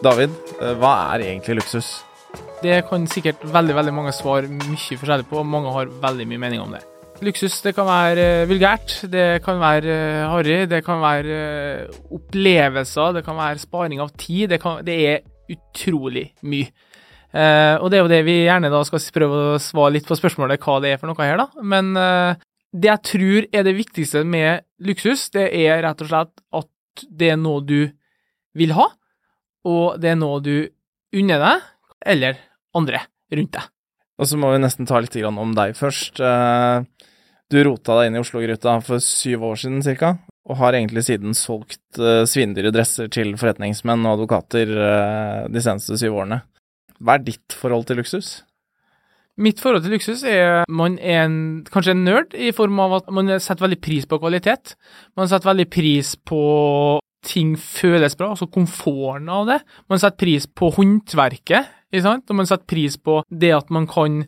David, eh, hva er egentlig luksus? Det kan sikkert veldig veldig mange svare mye forskjellig på, og mange har veldig mye mening om det. Luksus det kan være uh, vulgært, det kan være uh, harry, det kan være opplevelser, det kan være sparing av tid. Det, kan, det er utrolig mye. og det er jo det vi gjerne da skal prøve å svare litt på spørsmålet hva det er for noe her, da. Men det jeg tror er det viktigste med luksus, det er rett og slett at det er noe du vil ha, og det er noe du unner deg, eller andre rundt deg. Og så må vi nesten ta litt om deg først. Eh, du rota deg inn i Oslo-gryta for syv år siden ca., og har egentlig siden solgt uh, svindyre dresser til forretningsmenn og advokater uh, de seneste syv årene. Hva er ditt forhold til luksus? Mitt forhold til luksus er man er en, kanskje en nerd, i form av at man setter veldig pris på kvalitet. Man setter veldig pris på ting føles bra, altså komforten av det. Man setter pris på håndverket, og man setter pris på det at man kan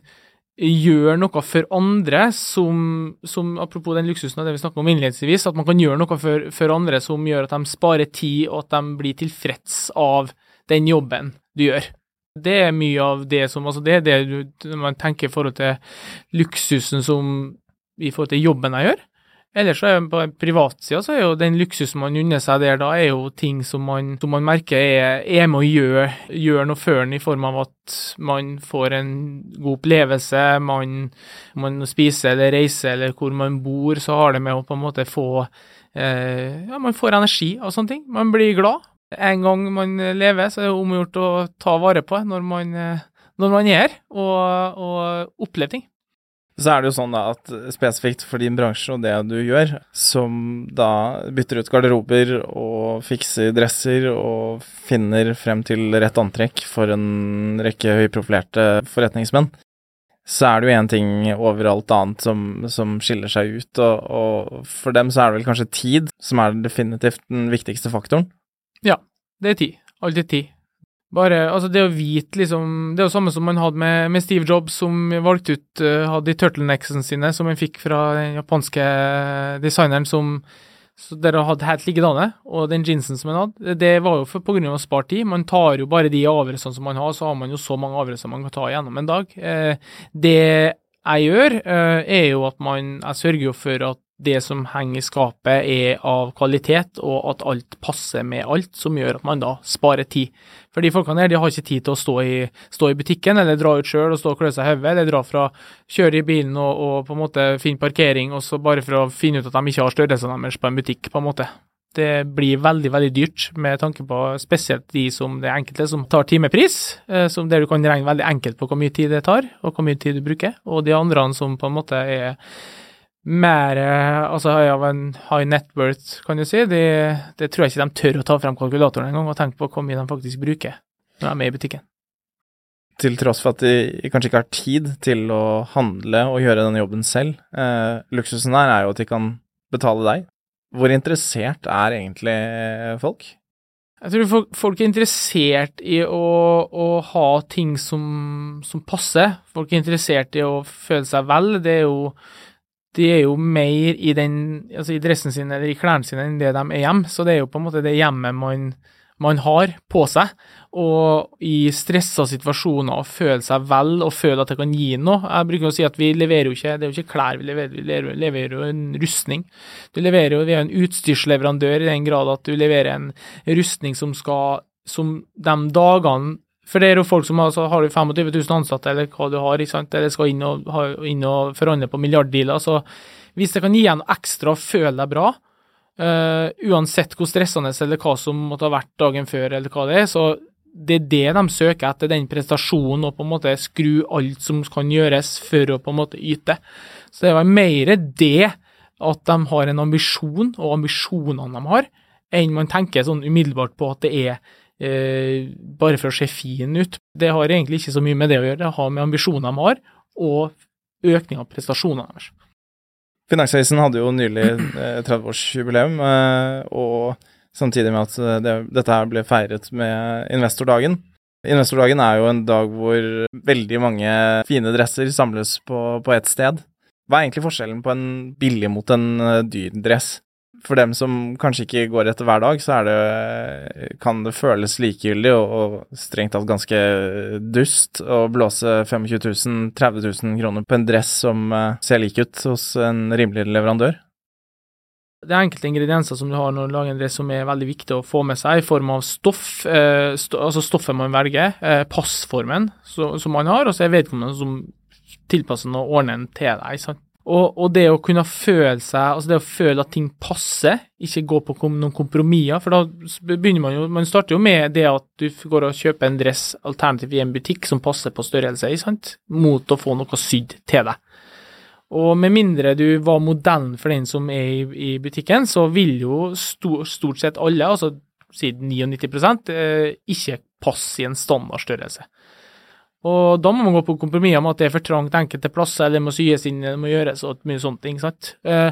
gjøre noe for andre som, som Apropos den luksusen av det vi snakket om innledningsvis, at man kan gjøre noe for, for, andre som gjør at de sparer tid, og at de blir tilfreds av den jobben du gjør. Det er mye av det som Altså, det er det du, man tenker i forhold til luksusen som i forhold til jobben jeg gjør. Ellers så er på privatsida så er jo den luksusen man unner seg der da, er jo ting som man, som man merker er, er, med å gjøre, gjøre noe før den, i form av at man får en god opplevelse, man, man spiser eller reiser eller hvor man bor, så har det med å på en måte få eh, Ja, man får energi av sånne ting. Man blir glad. En gang man lever, så er det omgjort å ta vare på når man, når man er her, og, og opplever ting. Så er det jo sånn da at spesifikt for din bransje og det du gjør, som da bytter ut garderober og fikser dresser og finner frem til rett antrekk for en rekke høyprofilerte forretningsmenn, så er det jo én ting over alt annet som, som skiller seg ut, og, og, for dem så er det vel kanskje tid som er definitivt den viktigste faktoren? Ja, det er tid. Alltid tid. Bare, altså det å vite liksom Det er jo samme som man hadde med, med Steve Jobs, som valgte ut uh, hadde de turtlenecksene sine, som han fikk fra den japanske designeren som så dere hadde helt liggende, og den jeansen som han hadde, det var jo for, på grunn av å spare tid. Man tar jo bare de avgjørelsene som man har, så har man jo så mange avgjørelser man kan ta gjennom en dag. Eh, det jeg gjør, eh, er jo at man Jeg sørger jo for at det som henger i skapet er av kvalitet, og at alt passer med alt, som gjør at man da sparer tid. For de folkene her de har ikke tid til å stå i, stå i butikken, eller dra ut sjøl og stå og klø seg i hodet, eller dra fra kjøre i bilen og, og, på en måte finne parkering, og så bare for å finne ut at de ikke har størrelsen deres på en butikk, på en måte. Det blir veldig veldig dyrt, med tanke på spesielt de som det er enkelte som tar timepris, eh, som der du kan regne veldig enkelt på hvor mye tid det tar, og hvor mye tid du bruker, og de andre som på en måte er mer altså av en high net worth, kan du si. Det, det tror jeg ikke de tør å ta frem kalkulatoren engang og tenke på hvor mye de faktisk bruker når de er med i butikken. Til tross for at de kanskje ikke har tid til å handle og gjøre den jobben selv. Eh, luksusen der er jo at de kan betale deg. Hvor interessert er egentlig folk? Jeg tror folk er interessert i å, å ha ting som, som passer. Folk er interessert i å føle seg vel. Det er jo de er jo mer i, den, altså i dressen sin eller i klærne sine enn det de er hjemme. Så det er jo på en måte det hjemmet man, man har på seg. Og i stressa situasjoner å føle seg vel og føle at det kan gi noe. Jeg bruker å si at vi leverer jo ikke det er jo ikke klær vi leverer, vi leverer jo en rustning. Du leverer jo, Vi er en utstyrsleverandør i den grad at du leverer en rustning som skal som de dagene for det er jo folk som har, har 25 000 ansatte, eller hva du har, ikke sant? eller skal inn og, inn og forhandle på milliarddealer. Så hvis det kan gi en ekstra og føle deg bra, uh, uansett hvor stressende eller hva som måtte ha vært dagen før, eller hva det er, så det er det de søker etter, den prestasjonen, og på en måte skru alt som kan gjøres for å på en måte yte. Så det var mer det at de har en ambisjon, og ambisjonene de har, enn man tenker sånn umiddelbart på at det er eh, bare for å se fin ut. Det har egentlig ikke så mye med det å gjøre, det har med ambisjonene de har, og økning av prestasjonene deres. Finansavisen hadde jo nylig eh, 30-årsjubileum, eh, og samtidig med at eh, det, dette her ble feiret med investordagen. Investordagen er jo en dag hvor veldig mange fine dresser samles på, på ett sted. Hva er egentlig forskjellen på en billig mot en dyr dress? For dem som kanskje ikke går etter hver dag, så det, kan det føles likegyldig og, og strengt tatt ganske dust å blåse 25 000, 30 000 kroner på en dress som eh, ser lik ut hos en rimelig leverandør. Det er enkelte ingredienser som du har når du lager en dress som er veldig viktig å få med seg, i form av stoff, eh, st altså stoffet man velger, eh, passformen som man har, og så er vedkommende som tilpasser den og ordner den til deg. sant? Og, og, det å kunne føle seg, altså det å føle at ting passer, ikke gå på kom, noen kompromisser, for da begynner man jo Man starter jo med det at du går og kjøper en dress alternativ i en butikk som passer på størrelse, sant, mot å få noe sydd til deg. Og med mindre du var modellen for den som er i, i butikken, så vil jo stor, stort sett alle, altså siden 99 eh, ikke passe i en standardstørrelse. Og da må man gå på kompromisser med at det er for trangt enkelte plasser, eller det må syes inn, det må gjøres og mye sånne ting. sant? Eh,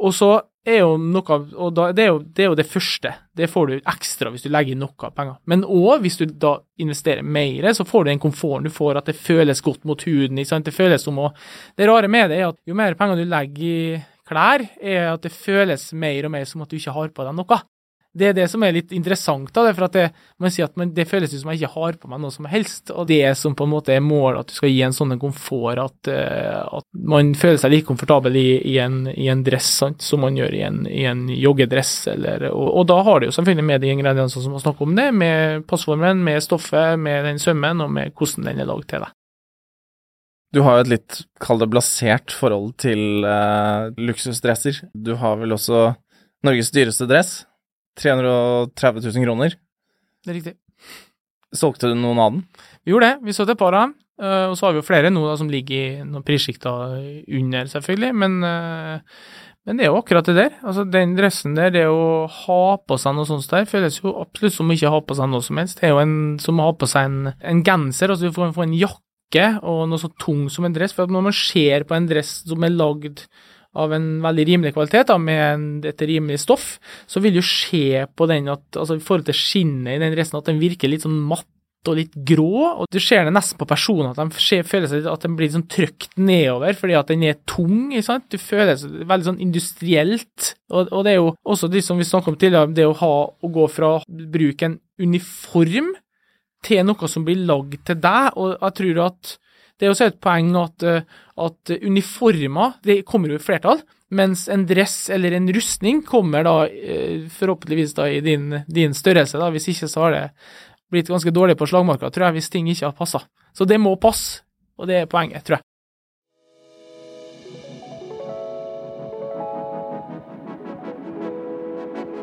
og så er jo noe og da, det, er jo, det, er jo, det første. Det får du ekstra hvis du legger inn noe penger. Men òg hvis du da investerer mer, så får du den komforten du får, at det føles godt mot huden. ikke sant? Det føles som å Det rare med det er at jo mer penger du legger i klær, er at det føles mer og mer som at du ikke har på deg noe. Det er det som er litt interessant, da, for at det, man sier at man, det føles ut som jeg ikke har på meg noe som helst. Og det som på en måte er målet, at du skal gi en sånn komfort at, uh, at man føler seg like komfortabel i, i, en, i en, dress sant, som man gjør i en, i en joggedress. Eller, og, og, da har det jo selvfølgelig med de ingrediensene som man snakker om det, med passformen, med stoffet, med den sømmen og med hvordan den er lagd til deg. Du har jo et litt, kall det blasert forhold til uh, luksusdresser. Du har vel også Norges dyreste dress? 330 000 kroner. Det er riktig. Solgte du noen av den? Vi gjorde det. Vi solgte et par av dem. Og så har vi jo flere nå da, som ligger i noen prissjikter under, selvfølgelig. Men, men, det er jo akkurat det der. Altså, Den dressen der, det å ha på seg noe sånt der, føles jo absolutt som å ikke ha på seg noe som helst. Det er jo en, som å ha på seg en, en genser. altså Du får, får en jakke og noe så tung som en dress. For når man ser på en dress som er lagd av en veldig rimelig kvalitet, da, med en, et rimelig stoff, så vil du se på den at, altså i forhold til skinnet i den resten, at den virker litt sånn matt og litt grå, og du ser det nesten på personen at de føler seg at den blir sånn trykt nedover fordi at den er tung. sant? Du føler det veldig sånn industrielt. Og, og, det er jo også det som vi snakket om tidligere, det å ha å gå fra å bruke en uniform til noe som blir lagd til deg, og jeg tror at det er også et poeng at, eh, at uniformer det kommer jo i flertall, mens en dress eller en rustning kommer da eh, forhåpentligvis da i din, din størrelse. da, Hvis ikke så har det blitt ganske dårlig på slagmarka, tror jeg, hvis ting ikke har passa. Så det må passe, og det er poenget, tror jeg.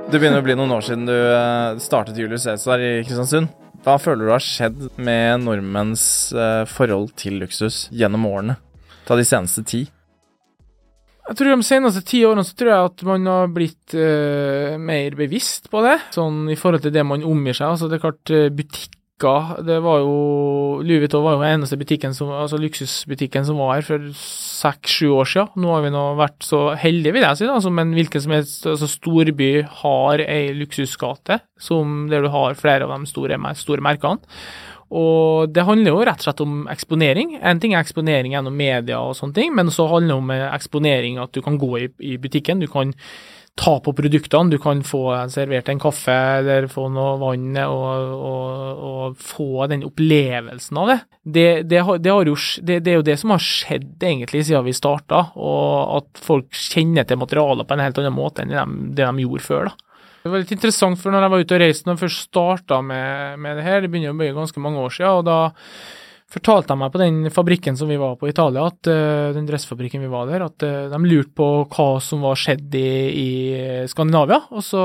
Det begynner å bli noen år siden du eh, startet Julius Cæsar i Kristiansund. Hva føler du har skjedd med nordmenns eh, forhold til luksus gjennom årene? Ta de seneste ti. Jeg tror De seneste ti årene så tror jeg at man har blitt uh, mer bevisst på det, sånn i forhold til det man omgir seg. Altså det er klart uh, Butikker det var jo Louis Vuitton var jo den eneste butikken som, altså luksusbutikken som var her for seks-sju år siden. Nå har vi nå vært så heldige, vil jeg si, da, som en hvilken som helst altså storby har ei luksusgate som der du har flere av de store, store merkene. Og det handler jo rett og slett om eksponering. En ting er eksponering gjennom media og sånne ting, men så handler det om eksponering at du kan gå i, i butikken, du kan ta på produktene. Du kan få servert en kaffe eller få noe vann og, og, og få den opplevelsen av det. Det, det, det, jo, det, er jo det som har skjedd egentlig siden vi starta, at folk kjenner til materialet på en helt annen måte enn det de, gjorde før. da. Det var litt interessant, for når jeg var ute og reiste, når jeg først starta med, med, det her, det begynner å bli ganske mange år siden, og da fortalte de meg på den fabrikken som vi var på i Italia, at, uh, den dressfabrikken vi var der, at uh, de lurte på hva som var skjedd i, i Skandinavia. Og så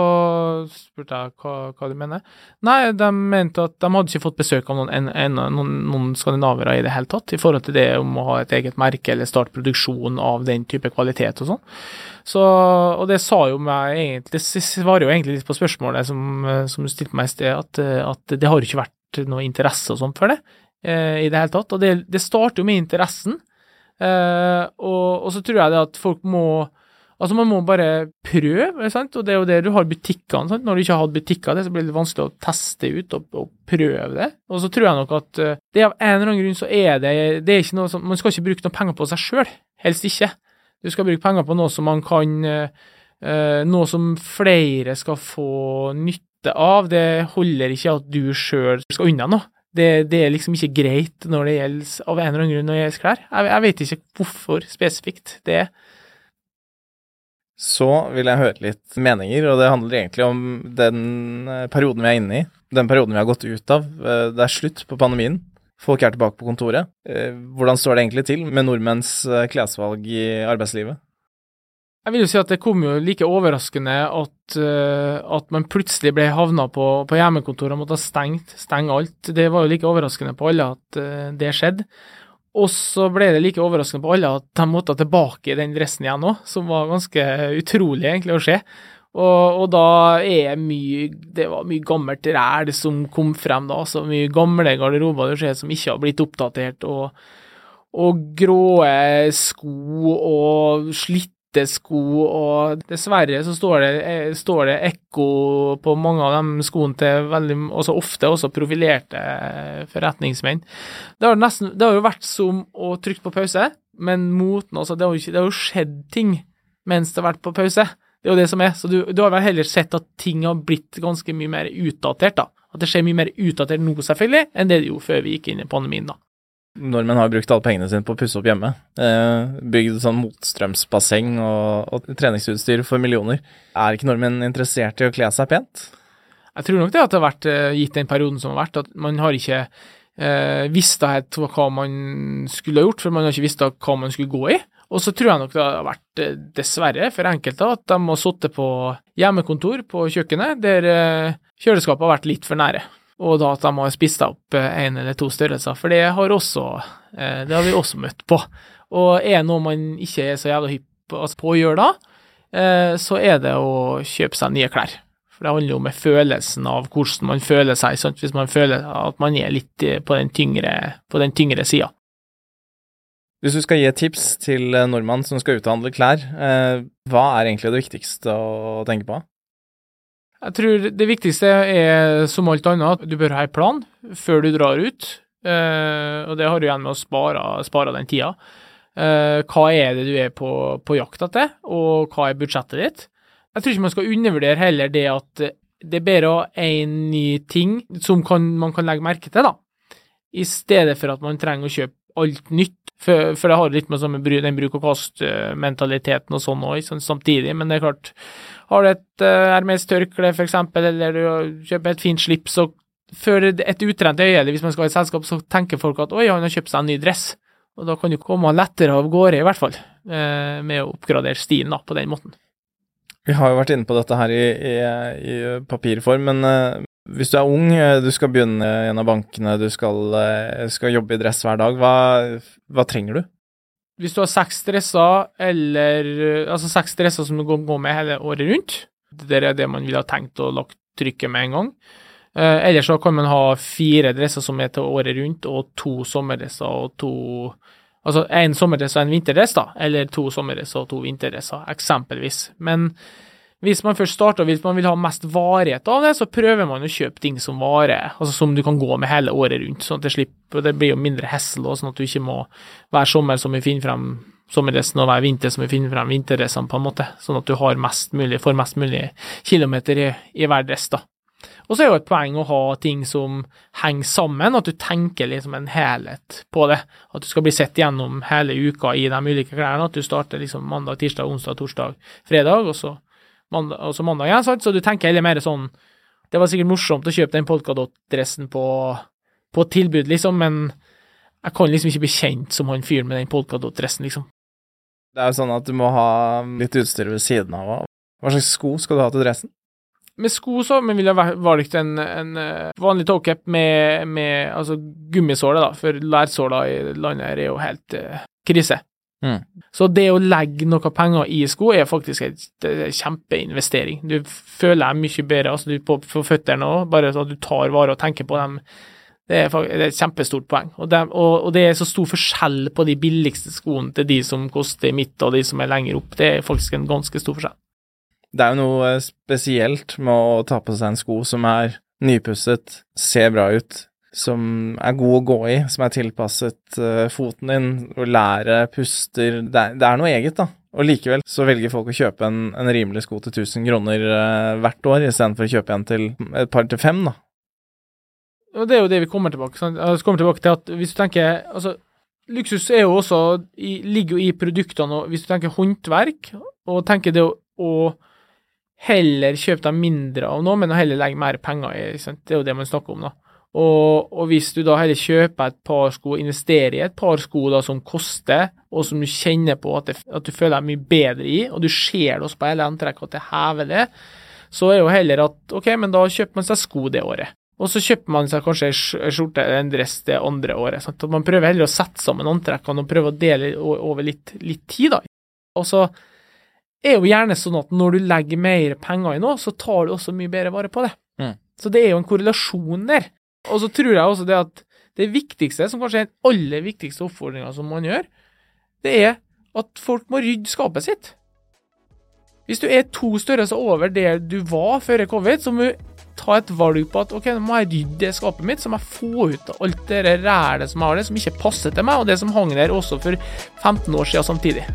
spurte jeg hva, hva, de mener. Nei, de mente at de hadde ikke fått besøk av noen, en, en, noen, noen skandinavere i det hele tatt, i forhold til det om å ha et eget merke eller starte produksjon av den type kvalitet og sånn. Så, og det sa jo meg egentlig, det svarer jo egentlig litt på spørsmålet som, som du stilte meg i sted, at, at det har jo ikke vært noe interesse og sånn for det eh, i det hele tatt. Og det, det starter jo med interessen. Eh, og, og, så tror jeg det at folk må Altså, man må bare prøve, sant? og det er jo det du har butikkene. Sant? Når du ikke har hatt butikker, det, så blir det vanskelig å teste ut og, og prøve det. Og så tror jeg nok at uh, det av en eller annen grunn så er det, det er ikke noe som Man skal ikke bruke noe penger på seg sjøl. Helst ikke. Du skal bruke penger på noe som man kan uh, eh, noe som flere skal få nytte av. Det holder ikke at du sjøl skal unna noe. Det, det, er liksom ikke greit når det gjelder av en eller annen grunn når det gjelder klær. Jeg, jeg vet ikke hvorfor spesifikt det er. Så vil jeg høre litt meninger, og det handler egentlig om den eh, perioden vi er inne i. Den perioden vi har gått ut av. Eh, det er slutt på pandemien. Folk er tilbake på kontoret. Eh, hvordan står det egentlig til med nordmenns klesvalg i arbeidslivet? Jeg vil jo si at det kom jo like overraskende at, at man plutselig ble havna på, på hjemmekontoret og måtte stengt, stenge alt. Det var jo like overraskende på alle at det skjedde. Og så ble det like overraskende på alle at de måtte tilbake i den dressen igjen òg, som var ganske utrolig egentlig å se. Og, og, da er mye Det var mye gammelt ræl som kom frem da, så mye gamle garderober du ser som ikke har blitt oppdatert, og, og grå sko og slitt sko, og dessverre så står det, eh, står det ekko på mange av de skoene til veldig, også ofte også profilerte forretningsmenn. Det har, nesten, det har jo vært som å trykke på pause, men moten også, det har, jo det har jo skjedd ting mens det har vært på pause. Det er jo det som er. Så du, du har vel heller sett at ting har blitt ganske mye mer utdatert, da. At det skjer mye mer utdatert nå, selvfølgelig, enn det det gjorde før vi gikk inn i pandemien, da. Nordmenn har brukt alle pengene sine på å pusse opp hjemme. Eh, bygd sånn motstrømsbasseng og, og, treningsutstyr for millioner. Er ikke nordmenn interessert i å kle seg pent? Jeg tror nok det at det har vært eh, gitt den perioden som har vært, at man har ikke eh, visst hva man skulle ha gjort, for man har ikke visst hva man skulle gå i. Og så tror jeg nok det har vært, eh, dessverre for enkelte, at de har sittet på hjemmekontor på kjøkkenet, der eh, kjøleskapet har vært litt for nære og da at de har spist opp én eh, eller to størrelser, for det har, også, eh, det har vi også møtt på. Og er noe man ikke er så jævla hypp altså på å gjøre da, eh, så er det å kjøpe seg nye klær. For det handler jo om følelsen av hvordan man føler seg, sant? hvis man føler at man er litt på den tyngre, på tyngre sida. Hvis du skal gi et tips til nordmann som skal uthandle klær, hva er egentlig det viktigste å tenke på? Jeg tror det viktigste er som alt annet at du bør ha en plan før du drar ut. Uh, og det har du igjen med å spare, spare den tida. Uh, hva er det du er på, på jakt etter, og hva er budsjettet ditt? Jeg tror ikke man skal undervurdere heller det at det er bedre å ha én ny ting som kan, man kan legge merke til, da, i stedet for at man trenger å kjøpe alt nytt. For, for det har litt med sånn den bruk-og-kast-mentaliteten og sånn òg, samtidig. Men det er klart, har du et uh, Hermes tørkle, for eksempel, eller du kjøper et fint slips, så før et utrent øye, eller hvis man skal ha et selskap, så tenker folk at oi, han har kjøpt seg en ny dress. Og da kan du komme lettere av gårde, i hvert fall, uh, med å oppgradere stilen da, på den måten. Vi har jo vært inne på dette her i, i, i papirform, men uh, hvis du er ung, du skal begynne i en av bankene, du skal, skal jobbe i dress hver dag, hva, hva trenger du? Hvis du har seks dresser, eller Altså seks dresser som du kan gå med hele året rundt, det er det man ville ha tenkt å lagt trykket med en gang. Eh, ellers så kan man ha fire dresser som er til året rundt, og to sommerdresser og to Altså én sommerdress og en vinterdress, da, eller to sommerdresser og to vinterdresser, eksempelvis. Men hvis man først starter, hvis man vil ha mest varighet av det, så prøver man å kjøpe ting som varer, altså som du kan gå med hele året rundt, sånn at det slipper, det blir jo mindre hessel, sånn at du ikke må hver sommer som vi finner frem sommerdressen og hver vinter som vi finner frem vinterdressene, på en måte, sånn at du har mest mulig, får mest mulig kilometer i, i hver dress, da. Og så er jo et poeng å ha ting som henger sammen, at du tenker liksom en helhet på det. At du skal bli sett gjennom hele uka i de ulike klærne. At du starter liksom mandag, tirsdag, onsdag, torsdag, fredag, og så mandag, altså mandag igjen, sant? så du tenker heller mer sånn Det var sikkert morsomt å kjøpe den Polkadot-dressen på, på tilbud, liksom, men jeg kan liksom ikke bli kjent som han fyren med den Polkadot-dressen, liksom. Det er jo sånn at du må ha litt utstyr ved siden av. Hva slags sko skal du ha til dressen? Med sko så men ville jeg valgt en, en eh, vanlig toecap med, med altså gummisåle, da, for lærsåler i landet her er jo helt uh, krise. Mm. Så det å legge noe penger i sko er faktisk en kjempeinvestering. Du føler deg mye bedre altså du på, på føttene òg, bare sånn at du tar vare og tenker på dem. Det er, det er et kjempestort poeng. Og det, og, og det, er så stor forskjell på de billigste skoene til de som koster midt, og de som er lenger opp. Det er faktisk en ganske stor forskjell. Det er jo noe spesielt med å ta på seg en sko som er nypusset, ser bra ut, som er god å gå i, som er tilpasset uh, foten din, og lære puster det er, det er, noe eget, da. Og likevel så velger folk å kjøpe en, en rimelig sko til 1000 kroner uh, hvert år, istedenfor å kjøpe en til et par til fem, da. Og det er jo det vi kommer tilbake, sant? Altså, kommer tilbake til. at Hvis du tenker altså, Luksus er jo også, i, ligger jo i produktene, og hvis du tenker håndverk, og tenker det å, å heller kjøpe deg mindre av noe, men å heller legge mer penger i, sant? det er jo det man snakker om, da. Og, og, hvis du da heller kjøper et par sko, investerer i et par sko da som koster, og som du kjenner på at, det, at du føler deg mye bedre i, og du ser det også på hele antrekket at det hever det, så er jo heller at ok, men da kjøper man seg sko det året. Og så kjøper man seg kanskje en skjorte eller en dress det andre året. Sant? At man prøver heller å sette sammen antrekkene og prøve å dele over litt, litt tid, da. Og så er jo gjerne sånn at når du legger mer penger i noe, så tar du også mye bedre vare på det. Mm. Så det er jo en korrelasjon der. Og så tror jeg også det at det viktigste, som kanskje er den aller viktigste oppfordringa som man gjør, det er at folk må rydde skapet sitt. Hvis du er to størrelser over det du var før covid, så må du ta et valg på at ok, nå må jeg rydde det skapet mitt, så må jeg få ut alt det rælet som jeg har det, som ikke passer til meg, og det som hang der også for 15 år siden samtidig.